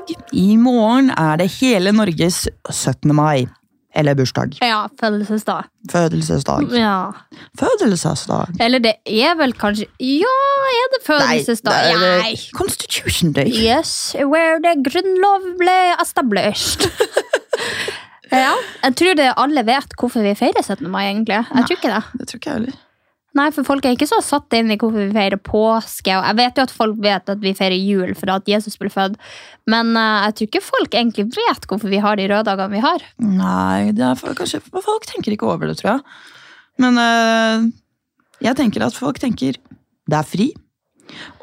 Mandag! I morgen er det hele Norges 17. mai. Eller bursdag. Ja, fødselsdag. Fødelsesdag. Ja. Fødelsesdag. Eller det er vel kanskje Ja, er det fødselsdag? det er Nei. Constitution Day. Yes, where the grunnlov ble established. ja, jeg tror det alle vet hvorfor vi feirer 17. mai, egentlig. Jeg tror ikke det. Det tror ikke jeg heller. Nei, for folk er ikke så satt inn i hvorfor vi feirer påske. Og jeg vet jo at folk vet at vi feirer jul for at Jesus ble født, men uh, jeg tror ikke folk egentlig vet hvorfor vi har de røde dagene vi har. Nei, for, kanskje, folk tenker ikke over det, tror jeg. Men uh, jeg tenker at folk tenker det er fri,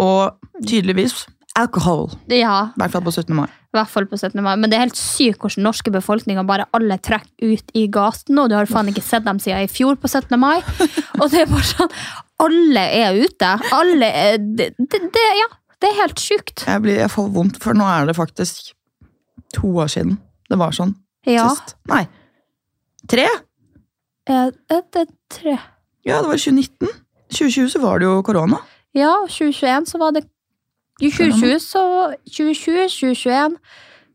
og tydeligvis alkohol. Ja, I hvert fall på 17. mai. i hvert fall på 17. mai. Men det er helt sykt hvordan norske befolkninga bare alle trekker ut i gaten. Og du har faen ikke sett dem siden i fjor på 17. mai. Og det er bare sånn Alle er ute. Alle er det, det, det, Ja, det er helt sjukt. Jeg, blir, jeg får vondt, for nå er det faktisk to år siden det var sånn Ja. sist. Nei. Tre? Eh, Det er tre. Ja, det var 2019. 2020 så var det jo korona. Ja, 2021 så var det I 2020 så 2020, 2021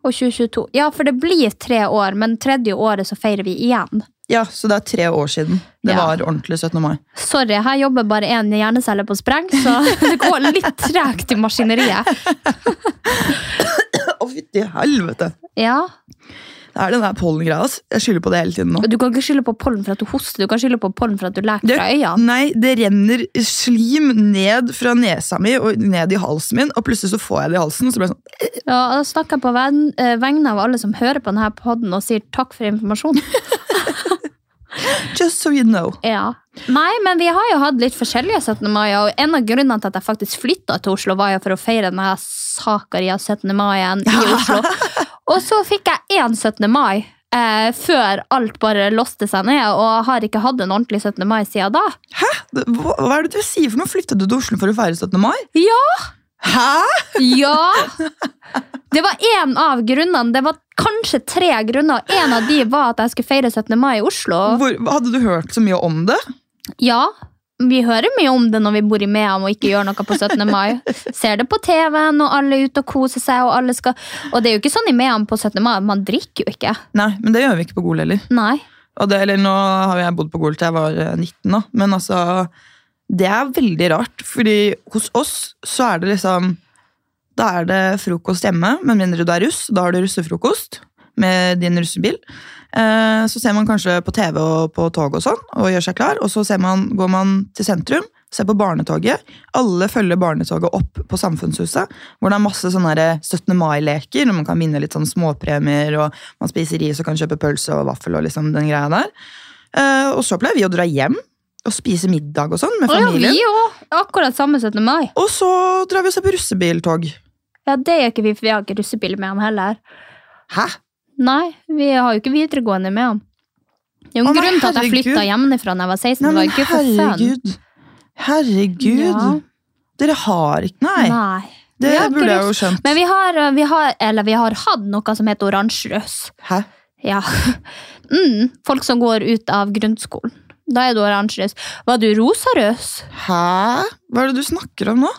og 2022. Ja, for det blir tre år, men tredje året så feirer vi igjen. Ja, så det er tre år siden det Ja. var ordentlig 17. mai. Sorry, her jobber bare én hjernecelle på spreng, så det går litt tregt i maskineriet. Å, fytti helvete! Ja, Det er den der pollengreia. Jeg skylder på det hele tiden nå. Du kan ikke skylde på pollen for at du hoster, du kan skylde på pollen for at du leker fra øya. Nei, det renner slim ned fra nesa mi og ned i halsen min, og plutselig så får jeg det i halsen. Og så blir jeg sånn, Ja, da snakker jeg på eh, vegne av alle som hører på denne podden og sier takk for informasjon. Just so you know. Ja. Nei, men vi har jo hatt litt forskjellige 17. mai, og en av grunnene til at jeg faktisk flytta til Oslo, var jo for å feire denne Sakaria 17. maien i Oslo. Og så fikk jeg én 17. mai. Eh, før alt bare låste seg ned, og har ikke hatt en ordentlig 17. mai siden da. Hæ? Hva, hva er det du sier for noe? Flyttet du til Oslo for å feire 17. mai? Ja! Hæ? Ja! Det var én av grunnene. Det var kanskje tre grunner. En av de var at jeg skulle feire 17. mai i Oslo. Hvor, hadde du hørt så mye om det? Ja, vi hører mye om det når vi bor i Mehamn og ikke gjør noe på 17. mai. Ser det på TV-en, og alle er ute og koser seg. Og alle skal... Og det er jo ikke sånn i Mehamn på 17. mai, man drikker jo ikke. Nei, men det gjør vi ikke på Gol heller. Nei. Det, eller nå har jeg bodd på Gol til jeg var eh, 19, da. Men altså, det er veldig rart. Fordi hos oss så er det liksom Da er det frokost hjemme, med mindre du er russ. Da har du russefrokost med din russebil. Eh, Så ser man kanskje på TV og på tog og sånn, og gjør seg klar. Og så man, går man til sentrum, ser på barnetoget. Alle følger barnetoget opp på Samfunnshuset, hvor det er masse sånne 17. mai-leker. og Man kan vinne litt sånn småpremier, og man spiser ris og kan kjøpe pølse og vaffel. og liksom den greia der. Eh, Og så pleier vi å dra hjem og spise middag og sånn med familien. Å ja, vi òg. Akkurat samme 17. mai. Og så drar vi ser på russebiltog. Ja, Det gjør ikke vi, for vi har ikke russebil med han heller. Hæ? Nei, vi har jo ikke videregående med han. Det er jo en grunn til at jeg flytta hjemmefra da jeg var 16. Nei, det var ikke for fun. herregud. Herregud. Ja. Dere har ikke Nei, Nei. det burde jeg jo skjønt. Men vi har, vi har, eller vi har hatt noe som heter oransjerøs. Hæ? Ja. Mm, folk som går ut av grunnskolen. Da er du oransjerøs. Var du rosarøs? Hæ? Hva er det du snakker om nå?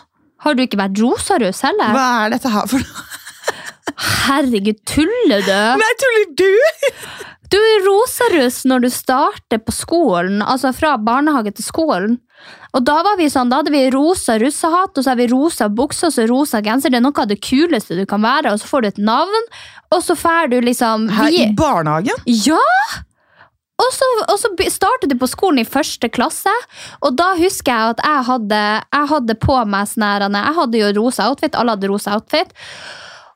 Har du ikke vært rosarøs heller? Hva er dette her for noe? Herregud, tuller du? Nei, tuller du? Du er rosarøs når du starter på skolen, altså fra barnehage til skolen. Og da var vi sånn, da hadde vi rosa russehatt, og så har vi rosa bukse og så rosa genser. Det er noe av det kuleste du kan være, og så får du et navn, og så får du liksom Her vi- i barnehagen? Ja! Og så, og så startet du på skolen i første klasse, og da husker jeg at jeg hadde, jeg hadde på meg sånn Jeg hadde jo rosa outfit, alle hadde rosa outfit.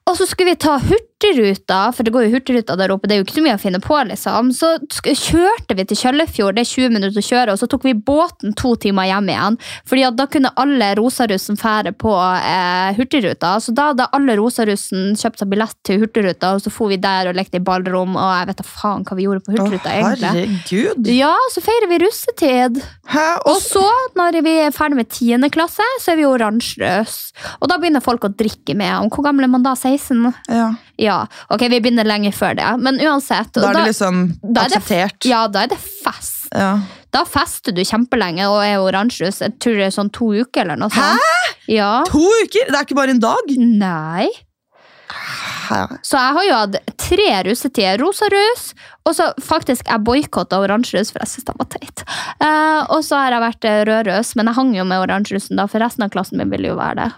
Og så skulle vi ta Hurtigruta, for det går jo Hurtigruta der oppe. det er jo ikke så mye å finne på, liksom. Så kjørte vi til Kjøllefjord, det er 20 minutter å kjøre, og så tok vi båten to timer hjem igjen. Fordi da kunne alle rosarussen fære på eh, Hurtigruta. Så da hadde alle rosarussen kjøpt seg billett til Hurtigruta, og så for vi der og lekte i ballrom, og jeg vet da faen hva vi gjorde på Hurtigruta, egentlig. herregud. Ja, så feirer vi russetid. Hæ? Og så, når vi er ferdig med 10. klasse, så er vi oransjerøs. Og da begynner folk å drikke med. om hvor gammel er man da? 16? Ja. Ja, ok, vi begynner lenger før det, men uansett. Da er det liksom da er det- akseptert. Ja, da er det fest. Ja. Da fester du kjempelenge og er oransjerus. Jeg tror det er sånn to uker eller noe sånt. Ja. To uker? Det er ikke bare en dag? Nei. Hæ? Så jeg har jo hatt tre russetider. Rosarus, og så faktisk jeg boikotta oransjerus, for jeg syntes den var teit. Uh, og så har jeg vært eh, rødrøs, men jeg hang jo med oransjerusen, da, for resten av klassen min ville jo være det.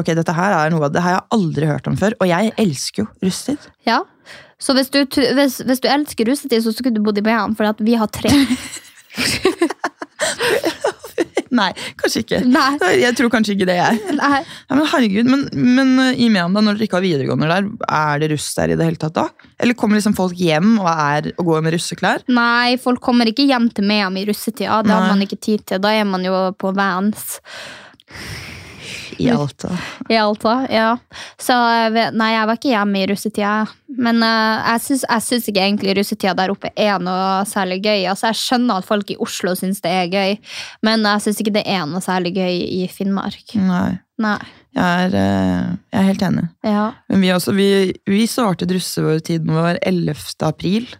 Ok, dette her er noe av det har jeg aldri hørt om før, og jeg elsker jo russetid. Ja. Så hvis du, hvis, hvis du elsker russetid, så skulle du bodd i BM, for vi har tre. Nei, kanskje ikke. Nei. Jeg tror kanskje ikke det, jeg. Nei. Ja, men herregud, men, men uh, i Mehamn, når dere ikke har videregående der, er det russ der i det hele tatt da? Eller kommer liksom folk hjem og, er, og går med russeklær? Nei, folk kommer ikke hjem til Mehamn i russetida. Det har man ikke tid til. Da er man jo på Vans. I Alta. I Alta, ja. Så nei, jeg var ikke hjemme i russetida. Men uh, jeg syns, ikke egentlig russetida der oppe er noe særlig gøy. Altså, jeg skjønner at folk i Oslo syns det er gøy, men jeg syns ikke det er noe særlig gøy i Finnmark. Nei, Nei. jeg er, uh, jeg er helt enig. Ja. Men vi, også, vi, vi startet russetiden vår 11. april,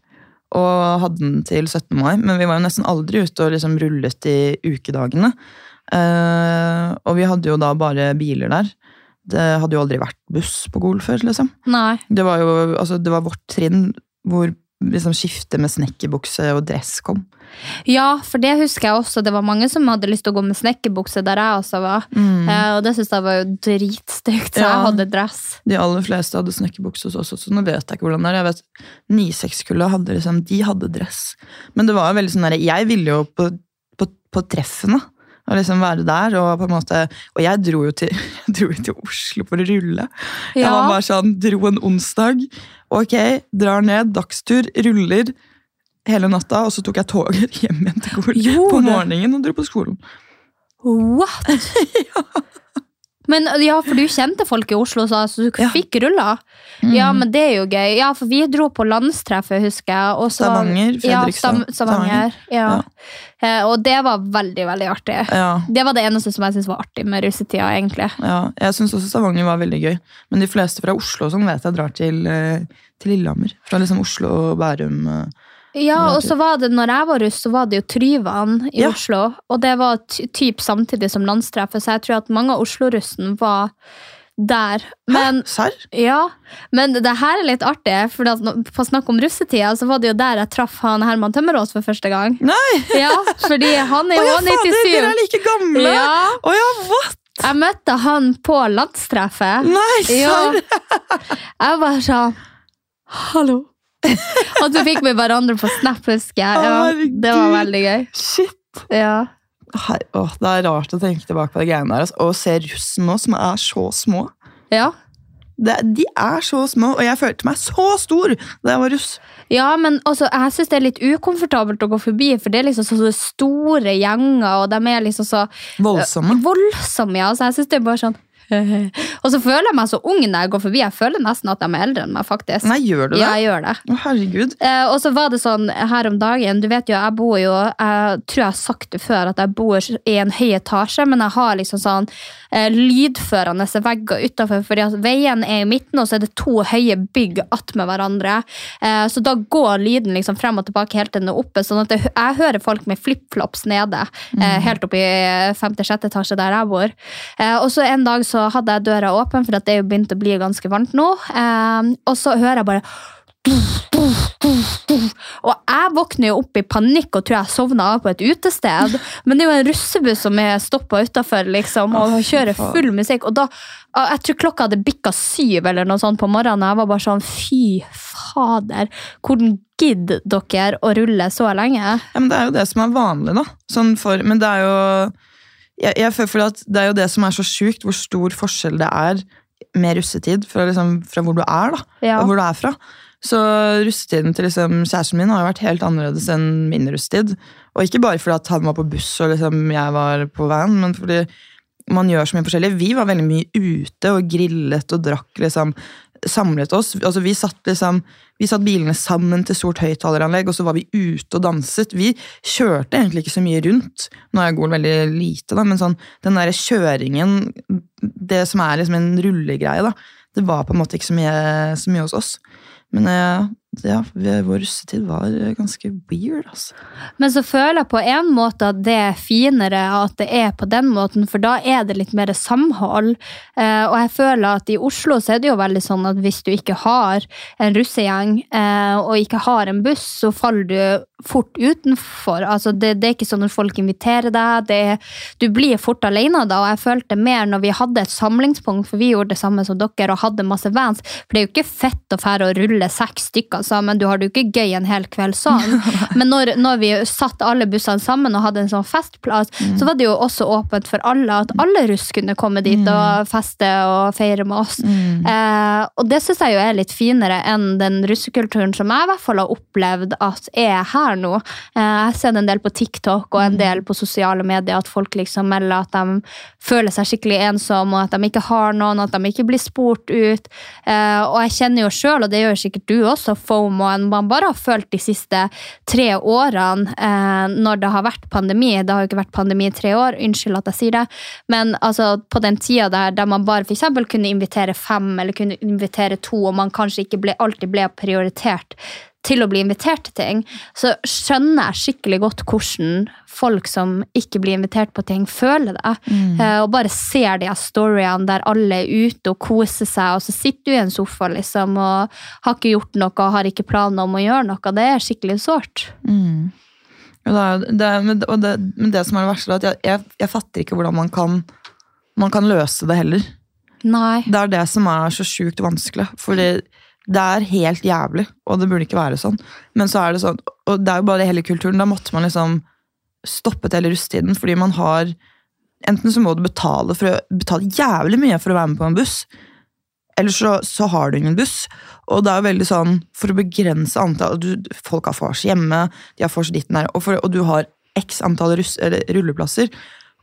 og hadde den til 17. mai. Men vi var jo nesten aldri ute og liksom rullet i ukedagene. Eh, og vi hadde jo da bare biler der. Det hadde jo aldri vært buss på Gol før, liksom. Nei. Det var jo altså, det var vårt trinn hvor liksom skiftet med snekkerbukse og dress kom. Ja, for det husker jeg også. Det var mange som hadde lyst til å gå med snekkerbukse der jeg også var. Eh, og det syns jeg var jo dritstygt, så Ja. jeg hadde dress. De aller fleste hadde snekkerbukse hos oss også, så nå vet jeg ikke hvordan det er. Jeg vet, 9-6-kullet hadde liksom, de hadde dress. Men det var jo veldig sånn der, jeg ville jo på, på, på treffene. Og liksom være der, og på en måte Og jeg dro jo til, dro til Oslo for å rulle. Jeg var bare sånn, dro en onsdag. Ok, drar ned, dagstur, ruller hele natta, og så tok jeg toget hjem igjen til Gol på morgenen og dro på skolen. What?! Men ja, for du kjente folk i Oslo, så du Ja. fikk Mm. Ja, men det er jo gøy. Ja, for vi dro på landstreffet, husker jeg. og så- Stavanger, Ja, Fredrikstad. Stav- Stavanger. Ja. Ja. Eh, og det var veldig, veldig artig. Ja, Det var det eneste som jeg syntes var artig med russetida, egentlig. ja. Jeg syns også Stavanger var veldig gøy. Men de fleste fra Oslo som vet jeg drar til, eh, til Lillehammer. Fra liksom Oslo og Bærum. Ja, og så var det, når jeg var russ, så var det jo Tryvann i Ja. Oslo. Og det var typ samtidig som landstreffet, så jeg tror at mange av Oslo-russen var der. Men Serr? Ja, men det her er litt artig, for på snakk om russetida, så var det jo der jeg traff han Herman Tømmerås for første gang. Nei! Ja, fordi han er jo jo ja, fader, 97. dere er like gamle! Ja, Oh, ja, what? jeg møtte han på landstreffet. Nei, Ja. Jeg bare sånn Hallo. Og så fikk vi hverandre på Snap, husker jeg. Ja, det var veldig gøy. Shit. Ja. Her, å, det er rart å tenke tilbake på de greiene der. Altså. Og se russen nå, som er så små. ja. Det, de er så små, og jeg følte meg så stor da jeg var russ. Ja, men også, jeg syns det er litt ukomfortabelt å gå forbi, for det er liksom så, store gjenger, og de er liksom så Voldsomme. voldsomme. Ja. Så jeg synes det er bare sånn Og så føler jeg meg så ung når jeg går forbi. Jeg føler nesten at de er eldre enn meg, faktisk. Nei, gjør du det? Ja, jeg gjør det. Å, herregud. Eh, og så var det sånn her om dagen Du vet jo, jeg bor jo Jeg tror jeg har sagt det før at jeg bor i en høy etasje, men jeg har liksom sånn eh, lydførende vegger utafor, fordi at veien er i midten, og så er det to høye bygg attmed hverandre. Eh, så da går lyden liksom frem og tilbake helt til den er oppe. sånn at jeg, jeg hører folk med flipflops nede, eh, helt oppe i femte-sjette etasje der jeg bor. Eh, og så en dag så hadde jeg døra åpen, for det er jo begynt å bli ganske varmt nå. Eh, og så hører jeg bare Og jeg våkner jo opp i panikk og tror jeg sovna av på et utested. Men det er jo en russebuss som er stoppa utafor liksom, og kjører full musikk. Og da, Jeg tror klokka hadde bikka syv eller noe sånt på morgenen. Jeg var bare sånn fy fader. Hvordan gidder dere å rulle så lenge? Ja, men Det er jo det som er vanlig, da. Sånn for, men det er jo jeg, jeg føler at Det er jo det som er så sjukt, hvor stor forskjell det er med russetid fra, liksom, fra hvor du er, da, Ja. og hvor du er fra. Så russetiden til liksom, kjæresten min har jo vært helt annerledes enn min russetid. Og ikke bare fordi at han var på buss og liksom, jeg var på van, men fordi man gjør så mye forskjellig. Vi var veldig mye ute og grillet og drakk, liksom. Samlet oss. Altså, vi satt liksom vi satt bilene sammen til stort høyttaleranlegg, og så var vi ute og danset. Vi kjørte egentlig ikke så mye rundt. Nå er Gol veldig lite, da, men sånn, den der kjøringen, det som er liksom en rullegreie, da, det var på en måte ikke så mye, så mye hos oss. Men eh, ja, vår russetid var ganske weird, altså. Men så føler jeg på en måte at det er finere at det er på den måten, for da er det litt mer samhold. Eh, og jeg føler at i Oslo så er det jo veldig sånn at hvis du ikke har en russegjeng eh, og ikke har en buss, så faller du fort utenfor. Altså det, det er ikke sånn at folk inviterer deg. Det, du blir fort alene da, og jeg følte mer når vi hadde et samlingspunkt, for vi gjorde det samme som dere og hadde masse vans. For det er jo ikke fett å fære og rulle seks stykker sammen, du har det jo ikke gøy en hel kveld sånn. Men når, når vi satt alle bussene sammen og hadde en sånn festplass, så var det jo også åpent for alle at alle russ kunne komme dit og feste og feire med oss. Eh, og det syns jeg jo er litt finere enn den russekulturen som jeg i hvert fall har opplevd at er her nå. Eh, jeg ser en del på TikTok og en del på sosiale medier at folk liksom melder at de føler seg skikkelig ensomme, og at de ikke har noen, at de ikke blir spurt ut. Eh, og jeg kjenner jo sjøl, og det gjør sikkert du også, FOMO-en man bare har følt de siste tre årene eh, når det har vært pandemi. Det har jo ikke vært pandemi i tre år, unnskyld at jeg sier det, men altså, på den tida der, der man bare eksempel kunne invitere fem eller kunne invitere to, og man kanskje ikke ble, alltid ble prioritert til å bli invitert til ting, så skjønner jeg skikkelig godt hvordan folk som ikke blir invitert på ting, føler det. Mm. og bare ser de storyene der alle er ute og koser seg, og så sitter du i en sofa liksom, og har ikke gjort noe og har ikke planer om å gjøre noe. Det er skikkelig sårt. Mm. det det, men, det, det som er det verste, er at jeg, jeg, jeg fatter ikke hvordan man kan, man kan løse det heller. Nei. Det er det som er så sjukt vanskelig. Fordi det er helt jævlig, og det burde ikke være sånn. Men så er det sånn, og det er jo bare hele kulturen. Da måtte man liksom stoppet hele rusttiden, fordi man har Enten så må du betale, for betale jævlig mye for å være med på en buss, eller så, så har du ingen buss. Og det er jo veldig sånn, for å begrense antall du, Folk har vors hjemme, de har vors ditt nære, og, og du har x antall rulleplasser.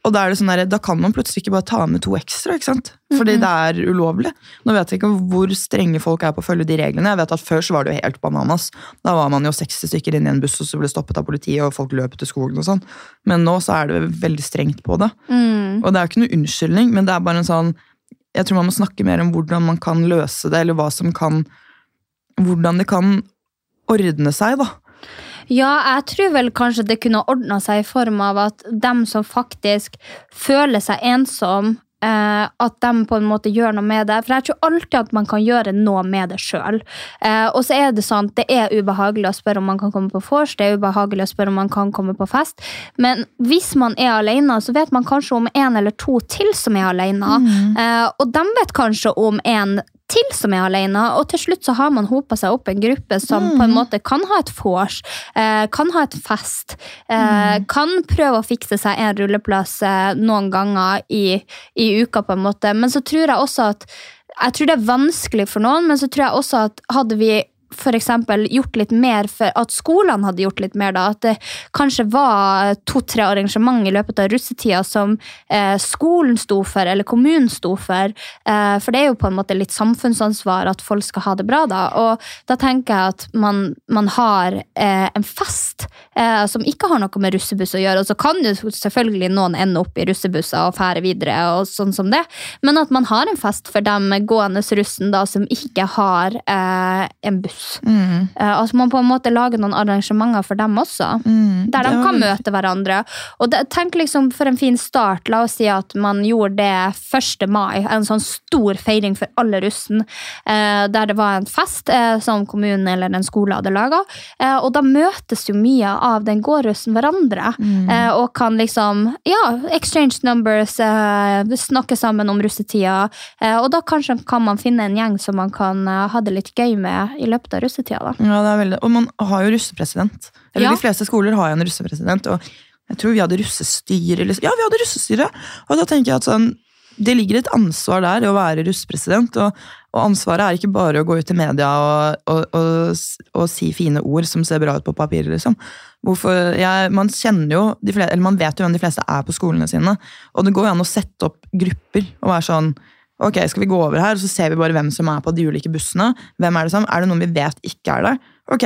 Og da, er det sånn der, da kan man plutselig ikke bare ta med to ekstra, ikke sant? fordi det er ulovlig. Nå vet jeg ikke hvor strenge folk er på å følge de reglene. Jeg vet at Før så var det jo helt bananas. Da var man jo 60 stykker inn i en buss og så ble stoppet av politiet, og folk løp til skogen og sånn. Men nå så er det veldig strengt på det. Mm. Og det er jo ikke noe unnskyldning, men det er bare en sånn Jeg tror man må snakke mer om hvordan man kan løse det, eller hva som kan Hvordan det kan ordne seg, da. Ja, jeg tror vel kanskje det kunne ordna seg i form av at dem som faktisk føler seg ensom, eh, at de på en måte gjør noe med det. For jeg tror alltid at man kan gjøre noe med det sjøl. Eh, og så er det sånn, det er ubehagelig å spørre om man kan komme på vors, det er ubehagelig å spørre om man kan komme på fest. Men hvis man er alene, så vet man kanskje om en eller to til som er alene. Eh, og de vet kanskje om en til som er alene, og til slutt så har man hopa seg opp en gruppe som på en måte kan ha et vors, eh, kan ha et fest, eh, kan prøve å fikse seg en rulleplass eh, noen ganger i, i uka, på en måte. Men så tror jeg også at jeg tror det er vanskelig for noen, men så tror jeg også at hadde vi for eksempel gjort litt mer for at skolene hadde gjort litt mer da, at det kanskje var to-tre arrangement i løpet av russetida som eh, skolen sto for, eller kommunen sto for, eh, for det er jo på en måte litt samfunnsansvar at folk skal ha det bra da, og da tenker jeg at man, man har eh, en fest eh, som ikke har noe med russebuss å gjøre. Og så kan jo selvfølgelig noen ende opp i russebusser og fære videre, og sånn som det. men at man har en fest for dem gående russen da, som ikke har eh, en buss. Mm. Eh, altså man på en måte lager noen arrangementer for dem også, Mm. der de kan møte hverandre. Og det, tenk liksom for en fin start, la oss si at man gjorde det 1. mai, en sånn stor feiring for alle russen, eh, der det var en fest eh, som kommunen eller en skole hadde laga. Eh, og da møtes jo mye av den gårdrussen hverandre, Mm. eh, og kan liksom, ja, exchange numbers, eh, snakke sammen om russetida, eh, og da kanskje kan man finne en gjeng som man kan ha det litt gøy med i løpet av russetida. da. Ja, det er veldig, og man har jo russepresident. Eller Ja. de fleste skoler har jo en russepresident. Og jeg tror vi hadde russestyre. Liksom. Ja, vi hadde russestyre! Og da tenker jeg at sånn, det ligger et ansvar der i å være russepresident. Og, og ansvaret er ikke bare å gå ut i media og, og, og si fine ord som ser bra ut på papiret, liksom. Hvorfor, jeg, man kjenner jo, de fleste, eller man vet jo hvem de fleste er på skolene sine. Og det går jo an å sette opp grupper og være sånn Ok, skal vi gå over her, og så ser vi bare hvem som er på de ulike bussene. Hvem Er det som, er det noen vi vet ikke er der? Ok,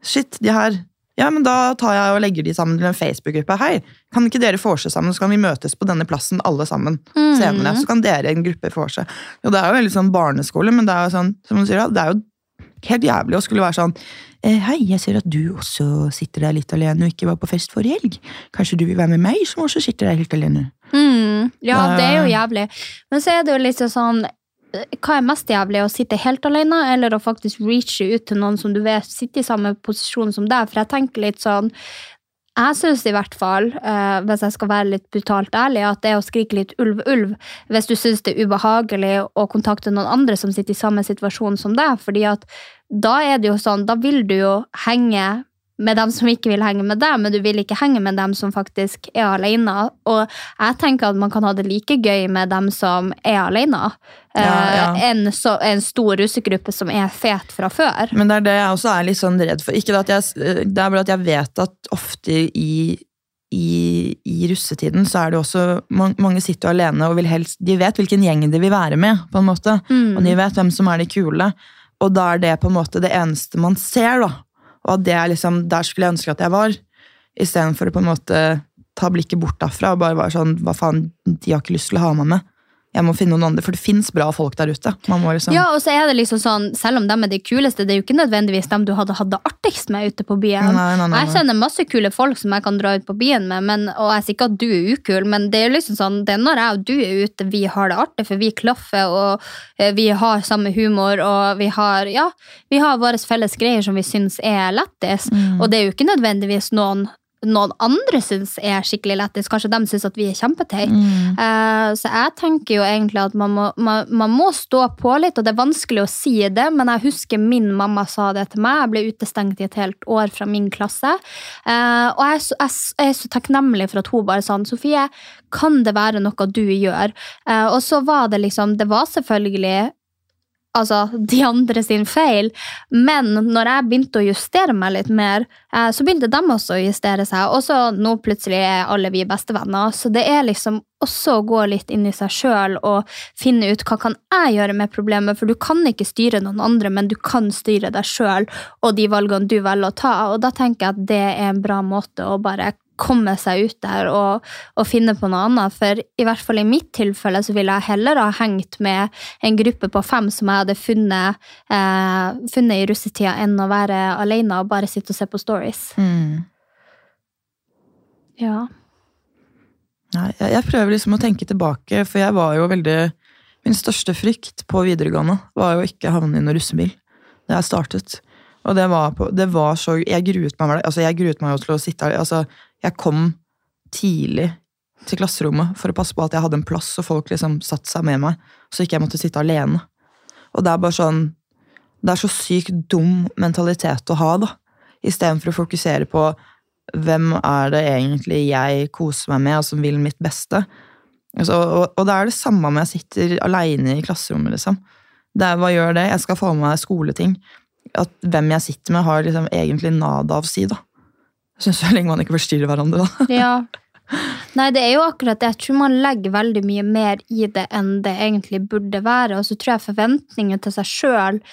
shit, de her Ja, men da tar jeg og legger de sammen til en Facebook-gruppe. Hei, kan ikke dere vorse sammen, så kan vi møtes på denne plassen alle sammen senere. Så kan dere en gruppe vorse. Jo, det er jo veldig sånn barneskole, men det er jo sånn, som du sier, det er jo helt jævlig å skulle være sånn eh, Hei, jeg ser at du også sitter der litt alene og ikke var på fest forrige helg. Kanskje du vil være med meg, som også sitter der helt alene? Mm, ja, Det- er jo jævlig. Men så er det jo litt sånn eh, Hva er mest jævlig? Å sitte helt alene, eller å faktisk reache ut til noen som du vet sitter i samme posisjon som deg? For jeg tenker litt sånn jeg syns i hvert fall, uh, hvis jeg skal være litt brutalt ærlig, at det er å skrike litt ulv, ulv, hvis du syns det er ubehagelig å kontakte noen andre som sitter i samme situasjon som deg. fordi at da er det jo sånn, da vil du jo henge med dem som ikke vil henge med deg, men du vil ikke henge med dem som faktisk er alene. Og jeg tenker at man kan ha det like gøy med dem som er alene, Ja, ja. eh, så, en stor russegruppe som er fet fra før. Men det er det jeg også er litt sånn redd for. Ikke det, at jeg, det er bare at jeg vet at ofte i, i, i russetiden så er det også man- Mange sitter jo alene og vil helst De vet hvilken gjeng de vil være med, på en måte. Og de vet hvem som er de kule. Og da er det på en måte det eneste man ser, da. Og at det er liksom, der skulle jeg ønske at jeg var. Istedenfor å på en måte ta blikket bort derfra og bare være sånn Hva faen, de har ikke lyst til å ha meg med. Jeg må finne noen andre, for det fins bra folk der ute. Man må liksom Ja, og så er det liksom sånn, Selv om de er de kuleste, det er jo ikke nødvendigvis dem du hadde hatt det artigst med ute på byen. Nei, nei, nei, Jeg kjenner masse kule folk som jeg kan dra ut på byen med, men, og jeg sier ikke at du er ukul, men det er liksom sånn, det er når jeg og du er ute, vi har det artig, for vi klaffer, og eh, vi har samme humor, og vi har, ja, vi har våre felles greier som vi syns er lettis, Mm. og det er jo ikke nødvendigvis noen noen andre syns er skikkelig lættis. Kanskje de syns at vi er kjempeteit. Mm. Uh, så jeg tenker jo egentlig at man må, man, man må stå på litt, og det er vanskelig å si det, men jeg husker min mamma sa det til meg. Jeg ble utestengt i et helt år fra min klasse. Uh, og jeg så, jeg jeg er så takknemlig for at hun bare sa Sofie, kan det være noe du gjør? Uh, og så var det liksom Det var selvfølgelig altså, de andre sin feil. Men når jeg begynte å justere meg litt mer, eh, så begynte de også å justere seg. Og så nå plutselig er alle vi bestevenner. Så det er liksom også å gå litt inn i seg sjøl og finne ut hva kan jeg gjøre med problemet. For du kan ikke styre noen andre, men du kan styre deg sjøl og de valgene du velger å ta. Og da tenker jeg at det er en bra måte å bare komme seg ut der og, og finne på noe annet. For i hvert fall i mitt tilfelle så ville jeg heller ha hengt med en gruppe på fem som jeg hadde funnet, eh, funnet i russetida, enn å være alene og bare sitte og se på stories. Mm. Ja. Nei, jeg, jeg prøver liksom å tenke tilbake, for jeg var jo veldig Min største frykt på videregående var jo ikke å havne i noen russebil da jeg startet. Og det var, på, det var så Jeg gruet meg. Altså, jeg gruet meg jo til å sitte her altså, Jeg kom tidlig til klasserommet for å passe på at jeg hadde en plass, og folk liksom satte seg med meg, så ikke jeg måtte sitte alene. Og det er bare sånn Det er så sykt dum mentalitet å ha, da. Istedenfor å fokusere på hvem er det egentlig jeg koser meg med, og som vil mitt beste. Altså, og, og det er det samme om jeg sitter aleine i klasserommet, liksom. Det er, hva gjør det? Jeg skal få med meg skoleting. At hvem jeg sitter med, har liksom egentlig nada av si, da. Syns så lenge man ikke forstyrrer hverandre, da. ja. Nei, det er jo akkurat det. Jeg tror man legger veldig mye mer i det enn det egentlig burde være. Og så tror jeg forventningen til seg sjøl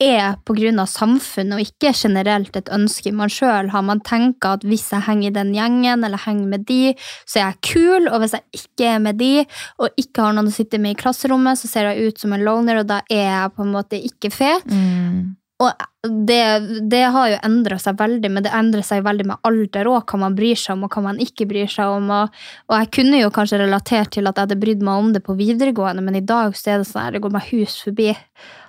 er pga. samfunnet og ikke generelt et ønske man sjøl har. Man tenker at hvis jeg henger i den gjengen eller henger med de, så er jeg kul. Og hvis jeg ikke er med de og ikke har noen å sitte med i klasserommet, så ser jeg ut som en loner, og da er jeg på en måte ikke fet. Mm. Og det, det har jo endra seg veldig, men det endrer seg veldig med alder òg, hva man bryr seg om og hva man ikke bryr seg om. Og, og jeg kunne jo kanskje relatert til at jeg hadde brydd meg om det på videregående, men i dag så er det sånn at det går meg hus forbi.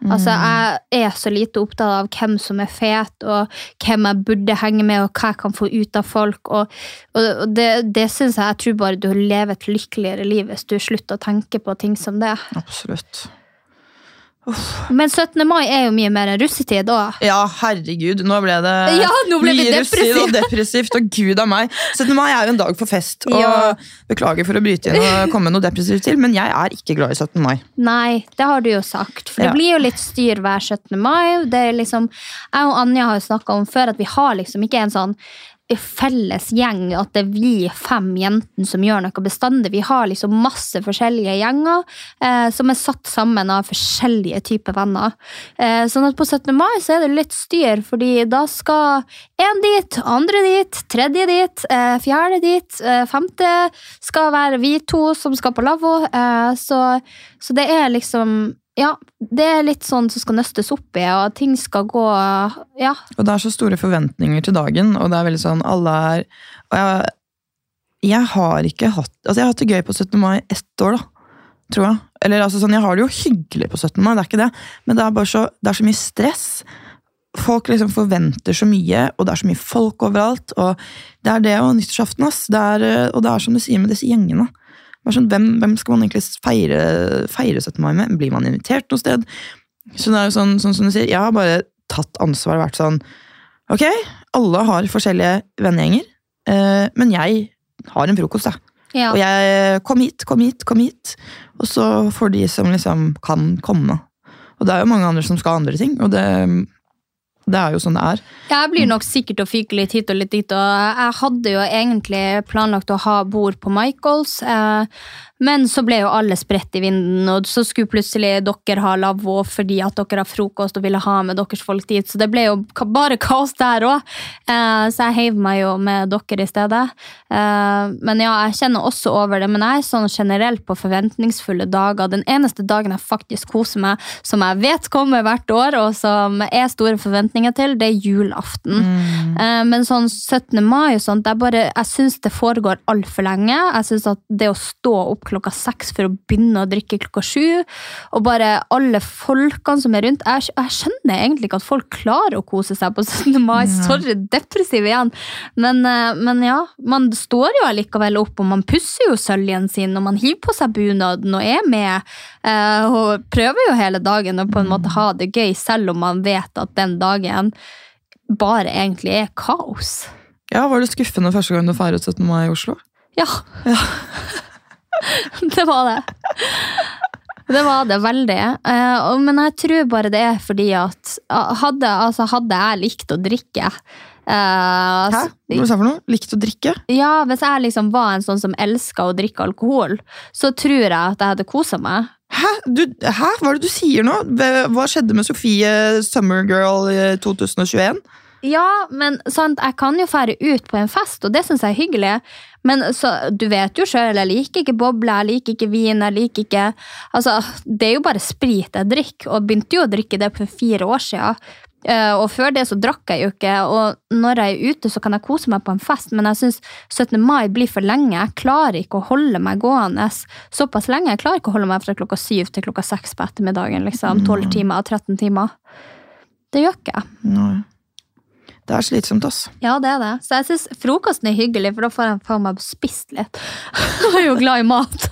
Altså, Jeg er så lite opptatt av hvem som er fet, og hvem jeg burde henge med, og hva jeg kan få ut av folk. Og og det, det syns jeg Jeg tror bare du lever et lykkeligere liv hvis du slutter å tenke på ting som det. Absolutt. Men 17. mai er jo mye mer russetid òg. Ja, herregud, nå ble det Ja, nå ble mye russetid og depressivt, og gud av meg. 17. mai er jo en dag for fest, og Ja. beklager for å bryte inn og komme noe depressivt til, men jeg er ikke glad i 17. mai. Nei, det har du jo sagt. For det blir jo litt styr hver 17. mai. Det er liksom, jeg og Anja har jo snakka om før at vi har liksom ikke en sånn felles gjeng, at det er vi fem jentene som gjør noe bestandig. Vi har liksom masse forskjellige gjenger eh, som er satt sammen av forskjellige typer venner. Eh, sånn at på 17. mai så er det litt styr, fordi da skal én dit, andre dit, tredje dit, eh, fjerde dit, eh, femte skal være vi to som skal på lavvo. Eh, så, så det er liksom ja, det er litt sånn som skal nøstes opp i, og ting skal gå Ja. Og det er så store forventninger til dagen, og det er veldig sånn, alle er Og jeg, jeg har ikke hatt Altså, jeg har hatt det gøy på 17. mai ett år, da. Tror jeg. Eller altså sånn, jeg har det jo hyggelig på 17. mai, det er ikke det, men det er bare så, det er så mye stress. Folk liksom forventer så mye, og det er så mye folk overalt. og Det er det og nyttårsaften, og det er som du sier med disse gjengene. Sånn, hvem, hvem skal man egentlig feire, feire 17. mai med? Blir man invitert noe sted? Så det er jo sånn, sånn som du sier, jeg har bare tatt ansvar og vært sånn Ok, alle har forskjellige vennegjenger, eh, men jeg har en frokost, da. ja. Og jeg kom hit, kom hit, kom hit. Og så får de som liksom kan komme. Og det er jo mange andre som skal ha andre ting, og det, det er jo sånn det er. Jeg blir nok sikkert å fyke litt hit og litt dit, og jeg hadde jo egentlig planlagt å ha bord på Michaels, eh, men så ble jo alle spredt i vinden, og så skulle plutselig dere ha lavvo fordi at dere har frokost og ville ha med deres folk dit, så det ble jo bare kaos der òg. Eh, så jeg heiv meg jo med dere i stedet. Eh, men ja, jeg kjenner også over det, men jeg er sånn generelt på forventningsfulle dager. Den eneste dagen jeg faktisk koser meg, som jeg vet kommer hvert år, og som er store forventninger til, det er julaften. Mm. Men sånn 17. mai og sånt, det bare, jeg syns det foregår altfor lenge. Jeg syns at det å stå opp klokka seks for å begynne å drikke klokka sju, og bare alle folkene som er rundt Jeg, jeg skjønner egentlig ikke at folk klarer å kose seg på 17. mai. Sorry, depressiv igjen. Men, eh, men ja, man står jo allikevel opp, og man pusser jo søljen sin, og man hiver på seg bunaden og er med. eh, Og prøver jo hele dagen å på en måte ha det gøy, selv om man vet at den dagen bare egentlig er kaos. Ja, Var det skuffende første gang du feiret 17. mai i Oslo? Ja. det var det. Det var det veldig. Eh, men jeg tror bare det er fordi at ah, Hadde, altså, hadde jeg likt å drikke Uh, Hæ? Hva sa du for noe? Likte å drikke? Ja, Hvis jeg liksom var en sånn som elska å drikke alkohol, så tror jeg at jeg hadde kosa meg. Hæ? Du, hæ? Hva er det du sier nå? Hva skjedde med Sofie Summergirl i 2021? Ja, men sant, jeg kan jo fære ut på en fest, og det syns jeg er hyggelig. Men så, du vet jo sjøl, jeg liker ikke boble, jeg liker ikke vin, jeg liker ikke Altså, det er jo bare sprit jeg drikker, og begynte jo å drikke det for fire år siden. Eh, og før det så drakk jeg jo ikke, og når jeg er ute, så kan jeg kose meg på en fest, men jeg syns 17. mai blir for lenge. Jeg klarer ikke å holde meg gående såpass lenge. Jeg klarer ikke å holde meg fra klokka syv til klokka seks på ettermiddagen. liksom, 12 timer, 13 timer. Det gjør ikke jeg. Det er slitsomt, ass. Ja, det er det. Så jeg syns frokosten er hyggelig, for da får jeg faen meg spist litt. Jeg er jo glad i mat.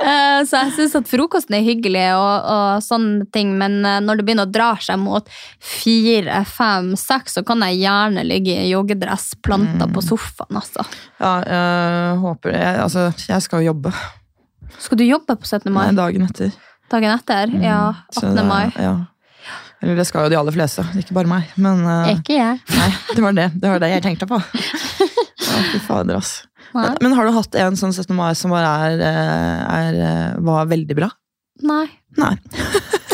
Eh, Så jeg syns at frokosten er hyggelig, og, og sånne ting, men eh, når det begynner å dra seg mot fire, fem, seks, så kan jeg gjerne ligge i joggedress planta på sofaen. Altså. Ja, jeg håper det. Altså, jeg skal jo jobbe Skal du jobbe på 17. mai? Nei, dagen etter. Dagen etter? Ja, Så 18. det- mai. Ja. Eller det skal jo de aller fleste, ikke bare meg. Men uh, Ikke jeg. nei, det var det, det var det jeg tenkte på. Ja, fy fader, ass. Men, men har du hatt en sånn 17. mai som bare er, eh, er, eh, var veldig bra? Nei. Nei.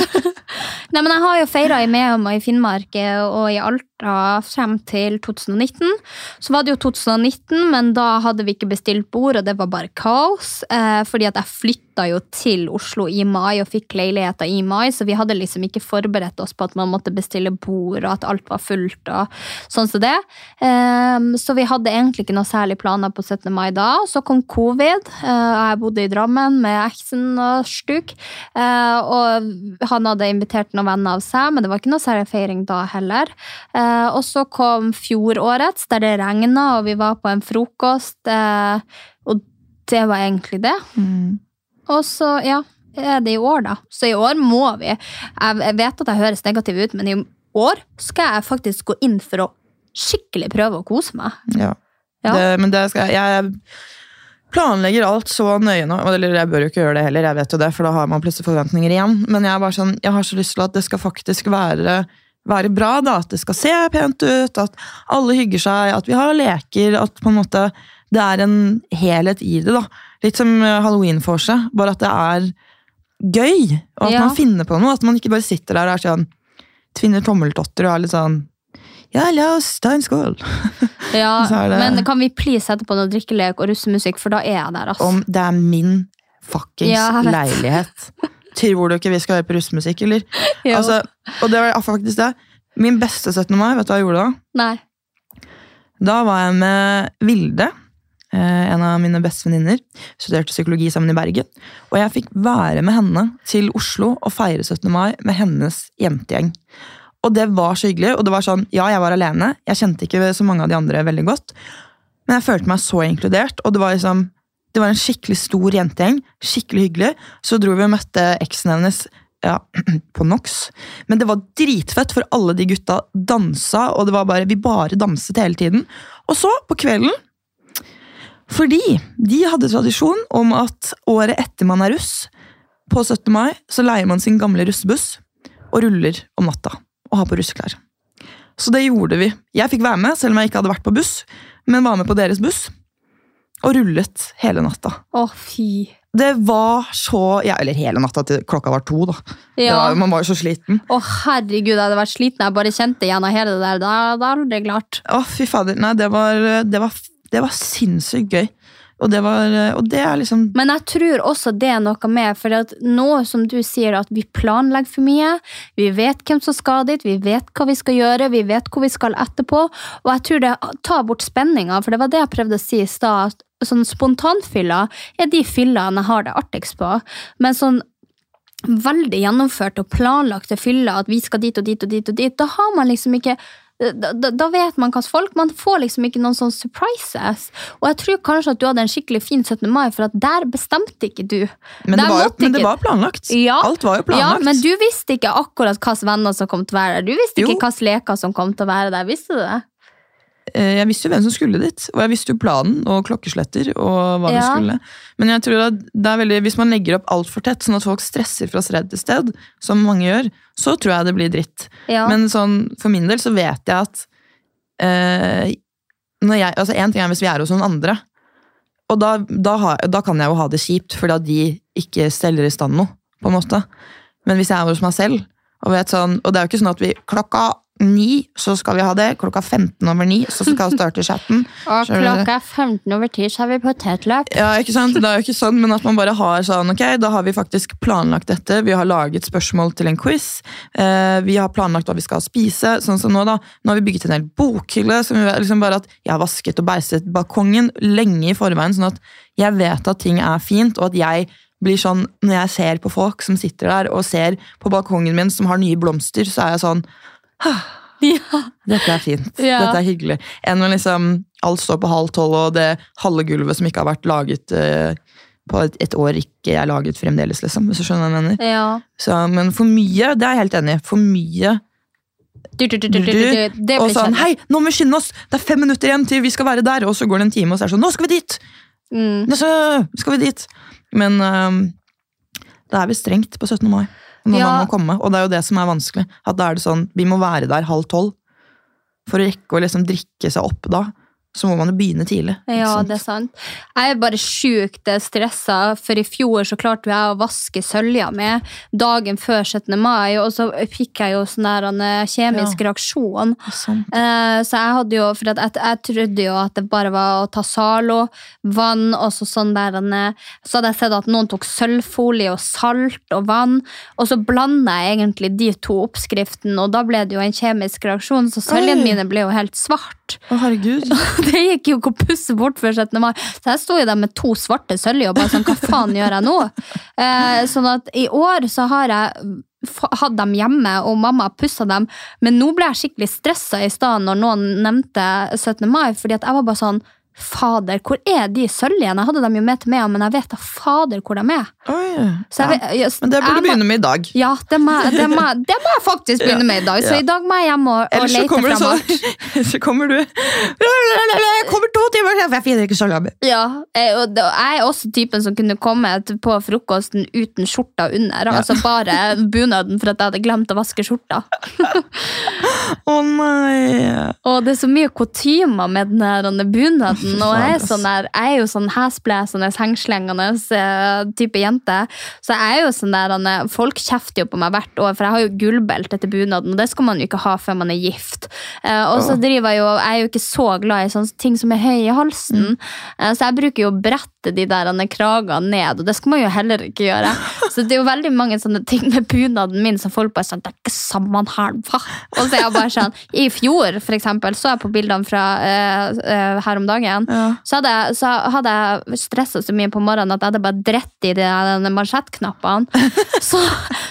Nei, men Jeg har jo feira i Mehamn og i Finnmark og i Alta frem til 2019. Så var det jo 2019, men da hadde vi ikke bestilt bord, og det var bare kaos. Eh, fordi at jeg flytta jo til Oslo i mai og fikk leiligheter i mai, så vi hadde liksom ikke forberedt oss på at man måtte bestille bord, og at alt var fullt og sånn som det. Eh, så vi hadde egentlig ikke noe særlig planer på 17. mai da. Så kom covid, eh, og jeg bodde i Drammen med eksen og stuk. Eh, og han hadde invitert noen venner av seg, men det var ikke noe særlig feiring da heller. Eh, og så kom fjorårets, der det regna, og vi var på en frokost. Eh, og det var egentlig det. Og så, ja, er det i år, da. Så i år må vi. Jeg jeg vet at jeg høres negativ ut, men i år skal jeg faktisk gå inn for å skikkelig prøve å kose meg. Ja. Ja. Det, men det skal jeg, jeg planlegger alt så nøye nå. Eller jeg bør jo ikke gjøre det heller, jeg vet jo det, for da har man plutselig forventninger igjen. Men jeg, er bare sånn, jeg har så lyst til at det skal faktisk være, være bra, da. At det skal se pent ut, at alle hygger seg, at vi har leker, at på en måte det er en helhet i det. da. Litt som halloween for seg, bare at det er gøy. Og at Ja. man finner på noe. At man ikke bare sitter der og er sånn tvinner tommeltotter og er litt sånn Ja, la oss ta en skål. Ja, det- Men kan vi please sette på noe drikkelek og russemusikk, for da er jeg der, altså. Om det er min fuckings Ja, leilighet. Tror du ikke vi skal høre på russemusikk, eller? Altså, og det var faktisk det. Min beste 17. mai, vet du hva jeg gjorde da? Nei. Da var jeg med Vilde, eh, en av mine beste venninner. Studerte psykologi sammen i Bergen. Og jeg fikk være med henne til Oslo og feire 17. mai med hennes jentegjeng. Og det var så hyggelig. Og det var sånn, ja, jeg var alene. Jeg kjente ikke så mange av de andre veldig godt. Men jeg følte meg så inkludert. Og det var liksom det var en skikkelig stor jentegjeng. Skikkelig hyggelig. Så dro vi og møtte eksen hennes ja, på NOx. Men det var dritfett, for alle de gutta dansa, og det var bare, vi bare danset hele tiden. Og så, på kvelden Fordi de hadde tradisjon om at året etter man er russ, på 17. mai, så leier man sin gamle russebuss og ruller om natta. Og har på russeklær. Så det gjorde vi. Jeg fikk være med, selv om jeg ikke hadde vært på buss, men var med på deres buss. Og rullet hele natta. Å, fy. Det var så ja, Eller hele natta til klokka var to, da. Ja. var, man var jo så sliten. Å, herregud, jeg hadde vært sliten. Jeg bare kjente gjennom hele det der. Da da hadde det aldri klart. Å, fy fader. Nei, det var, det var, det var sinnssykt gøy. Og det var Og det er liksom Men jeg tror også det er noe med, for nå som du sier at vi planlegger for mye, vi vet hvem som skal dit, vi vet hva vi skal gjøre, vi vet hvor vi skal etterpå, og jeg tror det tar bort spenninga, for det var det jeg prøvde å si i stad, sånn spontanfyller er de fyllene jeg har det artigst på, men sånn veldig gjennomførte og planlagte fyller, at vi skal dit og dit og dit og dit, da har man liksom ikke da, da, da vet man hva folk. Man får liksom ikke noen sånne surprises. Og jeg tror kanskje at du hadde en skikkelig fin 17. mai, for at der bestemte ikke du. Men det var jo men det var planlagt. Ja. Alt var jo Ja, planlagt. men du visste ikke akkurat hvilke venner som kom til å være der. Du visste Jo. ikke hvilke leker som kom til å være der. Visste du det? Eh, Jeg visste jo hvem som skulle dit, og jeg visste jo planen og klokkesletter. og hva vi skulle. Men jeg tror at det er veldig, hvis man legger opp altfor tett, sånn at folk stresser fra sted til sted, som mange gjør, så tror jeg det blir dritt. Ja. Men sånn, for min del så vet jeg at eh, når jeg, altså En ting er hvis vi er hos noen andre, og da, da, ha, da kan jeg jo ha det kjipt fordi at de ikke steller i stand noe. på en måte. Men hvis jeg er hos meg selv, og, vet sånn, og det er jo ikke sånn at vi klokka ni så skal vi ha det, klokka 15 over ni så skal vi starte chatten. Og klokka er 15 over 10, så har vi potetløk. Ja, ikke sant? Det er jo ikke sånn, men at man bare har sånn, ok, da har vi faktisk planlagt dette, vi har laget spørsmål til en quiz, eh, vi har planlagt hva vi skal spise, sånn som nå da, nå har vi bygget en hel bokhylle, som liksom bare at jeg har vasket og beiset balkongen lenge i forveien, sånn at jeg vet at ting er fint, og at jeg blir sånn, når jeg ser på folk som sitter der, og ser på balkongen min som har nye blomster, så er jeg sånn, Ja. dette er fint, Ja. dette er hyggelig. Enn når liksom alt står på halv tolv, og det halve gulvet som ikke har vært laget uh, på et, et år, ikke er laget fremdeles, liksom. Hvis du skjønner hva jeg mener. ja. Så, men for mye, det er jeg helt enig i. For mye Du, du, du, du, du, Og sånn. Hei, nå må vi skynde oss! Det er fem minutter igjen til vi skal være der! Og så går det en time, og så er det sånn Nå skal vi dit! Mm. Nå skal vi dit! Men um, det er vel strengt på 17. mai. Når Ja. man må komme. Og det er jo det som er vanskelig. At da er det sånn, Vi må være der halv tolv. For å rekke å liksom drikke seg opp da, så må man jo begynne tidlig. Ja, det er sant. Jeg er bare sjukt stressa, for i fjor så klarte jeg å vaske sølja mi dagen før 17. mai, og så fikk jeg jo sånn der en eh, kjemisk reaksjon. Sant. Eh, så jeg hadde jo, for jeg, jeg trodde jo at det bare var å ta Zalo, vann og så sånn der en, eh, Så hadde jeg sett at noen tok sølvfolie og salt og vann, og så blanda jeg egentlig de to oppskriftene, og da ble det jo en kjemisk reaksjon, så søljene mine ble jo helt svart. Å, herregud. Det gikk jo ikke å pusse bort før 17. mai. Så jeg sto jo der med to svarte søljer og bare sånn, hva faen gjør jeg nå? Eh, sånn at i år så har jeg hatt dem hjemme, og mamma pussa dem, men nå ble jeg skikkelig stressa i stad når noen nevnte 17. mai, fordi at jeg var bare sånn Fader, hvor er de søljene? Jeg hadde dem jo med til meg, men jeg vet da fader hvor de er. Oi. Så jeg, ja. jeg, Men det burde du begynne med i dag. Ja, det må, det, må, det må jeg faktisk begynne med i dag. Så Ja. i dag må jeg hjem og, og så lete kommer du fram sånn alt. Så kommer du Jeg kommer to timer for jeg finner ikke mi. Ja, jeg, og jeg er også typen som kunne kommet på frokosten uten skjorta under. Altså bare bunaden for at jeg hadde glemt å vaske skjorta. Å nei. Og det er så mye kutymer med den her denne. Og jeg er, sånn der, jeg er jo sånn hesblesende, hengslengende eh, type jente. Så jeg er jo sånn der, Folk kjefter jo på meg hvert år, for jeg har jo gullbelte til bunaden, og det skal man jo ikke ha før man er gift. Eh, og så driver jeg jo, jeg er jo ikke så glad i sånne ting som er høy i halsen, Eh, så jeg bruker jo å brette de der kragene ned, og det skal man jo heller ikke gjøre. Så det er jo veldig mange sånne ting med bunaden min som folk bare sånn, det er ikke sammenheng, hva? Og så er jeg bare sånn, i fjor for eksempel, så jeg på bildene fra uh, uh, her om dagen, Ja. så hadde, jeg, så hadde jeg stressa så mye på morgenen at jeg hadde bare drett i de mansjettknappene. Så,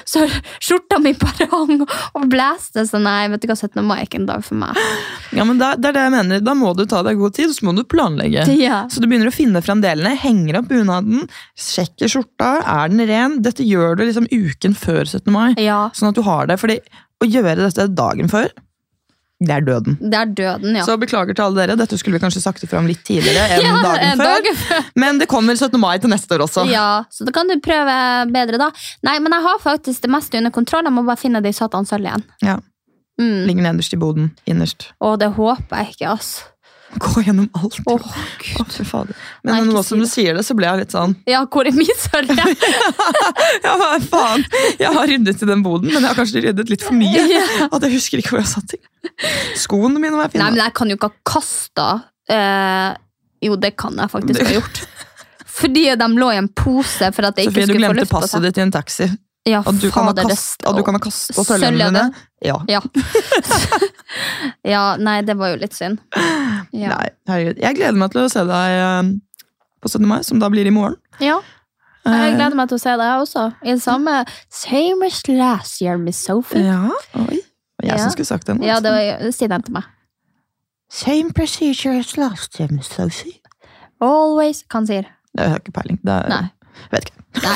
så skjorta mi bare hang og blæste. Så nei, vet du hva, 17. mai er ikke en dag for meg. Ja, men det, det er det jeg mener. Da må du ta deg god tid, og så må du planlegge. Ja. Så du begynner å finne frem delene, henger opp bunaden, sjekker skjorta, er den ren? Dette gjør du liksom uken før 17. mai, Ja, sånn at du har det. Fordi å gjøre dette dagen før, det er døden. det er døden, ja. Så beklager til alle dere, dette skulle vi kanskje sagt ifra litt tidligere enn Ja, dagen før. dagen. Men det kommer 17. mai til neste år også. Ja, så da kan du prøve bedre da. Nei, men jeg har faktisk det meste under kontroll. Jeg må bare finne det i satans sølv igjen. Ja. Mm. Ligger nederst i boden, innerst. Å, det håper jeg ikke, ass. Gå gjennom alt. Åh, oh, Gud. fy fader. Men Nei, nå si som du sier det, så ble jeg litt sånn Ja, hvor er min sølv? Ja, hva faen? Jeg har ryddet i den boden, men jeg har kanskje ryddet litt for mye. At jeg husker ikke hvor jeg satt ting. Skoene mine må jeg Nei, men jeg kan jo ikke ha kasta eh, Jo, det kan jeg faktisk ha gjort. Fordi de lå i en pose for at jeg Sofie, ikke skulle få lyst på Sofie, du glemte passet ditt i en taxi. Ja, At du kan ha fader, det- kast- at du kan ha kastet sølvene dine. Ja. Ja. ja, nei, det var jo litt synd. Ja. Nei, herregud. Jeg gleder meg til å se deg eh, på 17. mai, som da blir i morgen. ja. Jeg Eh, gleder meg til å se deg også. I det samme Same as last year, Miss Sophie. Ja, oi. Og Jeg Ja. som skulle sagt det nå. Ja, det var, si den til meg. Same procedure as last year, Miss Sophie. Always. Hva han sier. Det har ikke peiling. Det er, Nei. Vet ikke. Nei.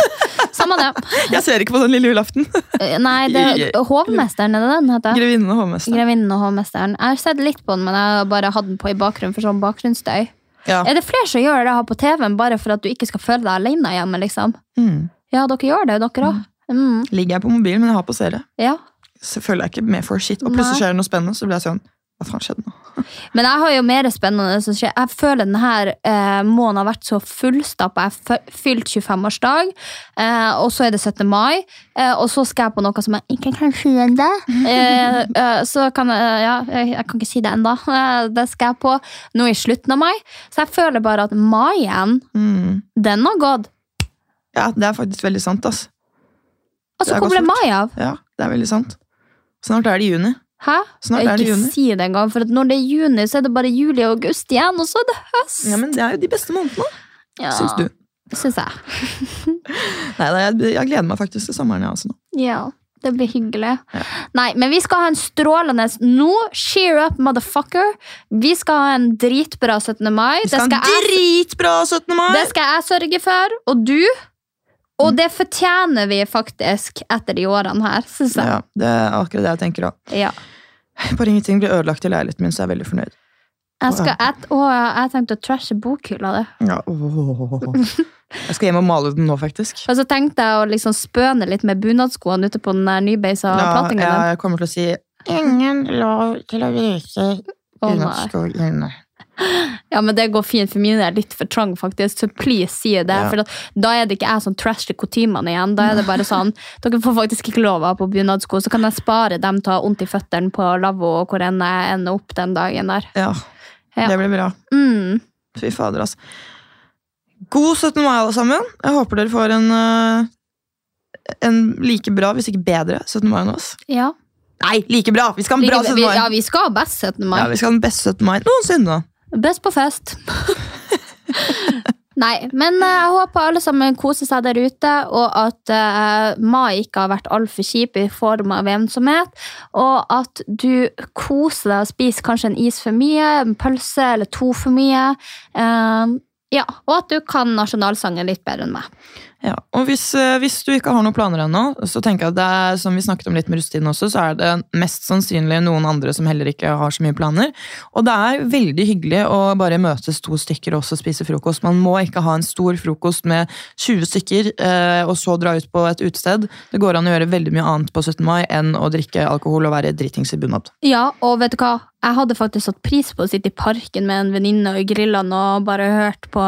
Samme det. Jeg ser ikke på den lille julaften. Eh, Nei, det er Hovmesteren, er det den heter? Grevinnen og hovmesteren. Grevinnen og hovmesteren. Jeg har sett litt på den, men jeg har bare hatt den på i bakgrunnen for sånn bakgrunnsstøy. Ja. Er det flere som gjør det her på TV-en bare for at du ikke skal føle deg alene hjemme? liksom? Mm. Ja, dere gjør det, dere òg. Mm. Ligger jeg på mobilen, men jeg har på serie. Ja. Så føler jeg ikke med for shit. Og plutselig skjer det noe spennende, så blir jeg sånn Hva han skjedde noe. Men jeg har jo mer spennende som skjer. Jeg føler denne eh, måneden har vært så fullstappa. Jeg har fylt 25-årsdag, eh, og så er det 17. mai. Eh, og så skal jeg på noe som jeg ikke kan si ennå. Eh, eh, så kan jeg Ja, jeg, kan ikke si det ennå. Det skal jeg på nå i slutten av mai. Så jeg føler bare at maien, Mm. den har gått. Ja, det er faktisk veldig sant, ass. Altså, Det hvor ble mai av? Ja, det er veldig sant. Snart er det juni. Hæ? Snart er det ikke juni. si det engang, for når det er juni, så er det bare juli og august igjen, og så er det høst. Ja, men det er jo de beste månedene, Ja, syns du. Syns jeg. Nei, jeg, jeg gleder meg faktisk til sommeren, jeg også nå. Ja, det blir hyggelig. Ja. Nei, men vi skal ha en strålende Nå, cheer up, motherfucker! Vi skal ha en dritbra 17. mai. Vi skal ha en dritbra 17. mai! det skal jeg sørge for, og du. Og det fortjener vi faktisk etter de årene her, syns jeg. Ja, det er akkurat det jeg tenker òg. Ja. Bare ingenting blir ødelagt i leiligheten min, så jeg er veldig fornøyd. Jeg, skal, et, å, jeg tenkte å trashe bokhylla det. Ja, åh. Jeg skal hjem og male den nå, faktisk. Og så tenkte jeg å liksom spøne litt med bunadskoene ute på den nybeisa Ja, platingen Ja, jeg kommer til å si Ingen lov til å vise bunadsko inne. Ja, men det går fint for mine er litt for trang, faktisk. Så please si det. Ja. For da er det ikke jeg som trasher kutymene igjen. Da er det bare sånn Dere får faktisk ikke lov ha på bunadsko, så kan jeg spare dem til å ha vondt i føttene på lavvo og hvor enn jeg ender opp den dagen der. Ja, Ja. det blir bra. Mm. Fy fader, altså. God 17. mai, alle sammen. Jeg håper dere får en, øh, en like bra, hvis ikke bedre, 17. mai enn oss. Ja. Nei, like bra! Vi skal ha en bra 17. mai. ja, vi skal ha best 17. mai. Ja, vi skal ha den beste 17. mai noensinne. Best på fest. Nei, men eh, jeg håper alle sammen koser seg der ute, og at uh, mai ikke har vært altfor kjip i form av ensomhet. Og at du koser deg og spiser kanskje en is for mye, en pølse eller to for mye. Uh, ja, Og at du kan nasjonalsangen litt bedre enn meg. Ja, og hvis, øh, hvis du ikke har noen planer ennå, så tenker jeg at det er, som vi snakket om litt med russetiden også, så er det mest sannsynlig noen andre som heller ikke har så mye planer. Og det er veldig hyggelig å bare møtes to stykker og også spise frokost. Man må ikke ha en stor frokost med 20 stykker eh, og så dra ut på et utested. Det går an å gjøre veldig mye annet på 17. mai enn å drikke alkohol og være dritings i bunad. Ja, og vet du hva? Jeg hadde faktisk satt pris på å sitte i parken med en venninne og i grillene og bare hørt på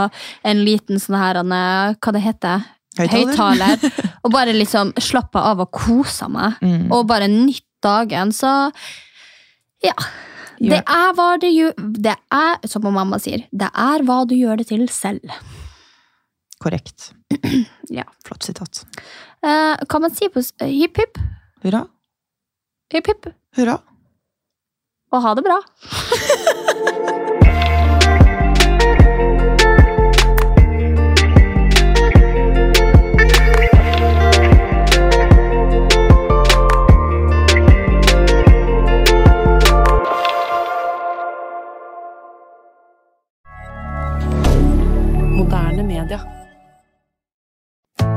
en liten sånn her, eh, hva det heter? Høyttaler. Og bare liksom slappe av og kose meg. Mm. Og bare nytt dagen. Så ja. Det er hva du gjør Det er, som mamma sier, det er hva du gjør det til selv. Korrekt. Ja. Flott sitat. Eh, kan man si på hipp hipp? Hurra. Hipp hipp. Hurra. Og ha det bra.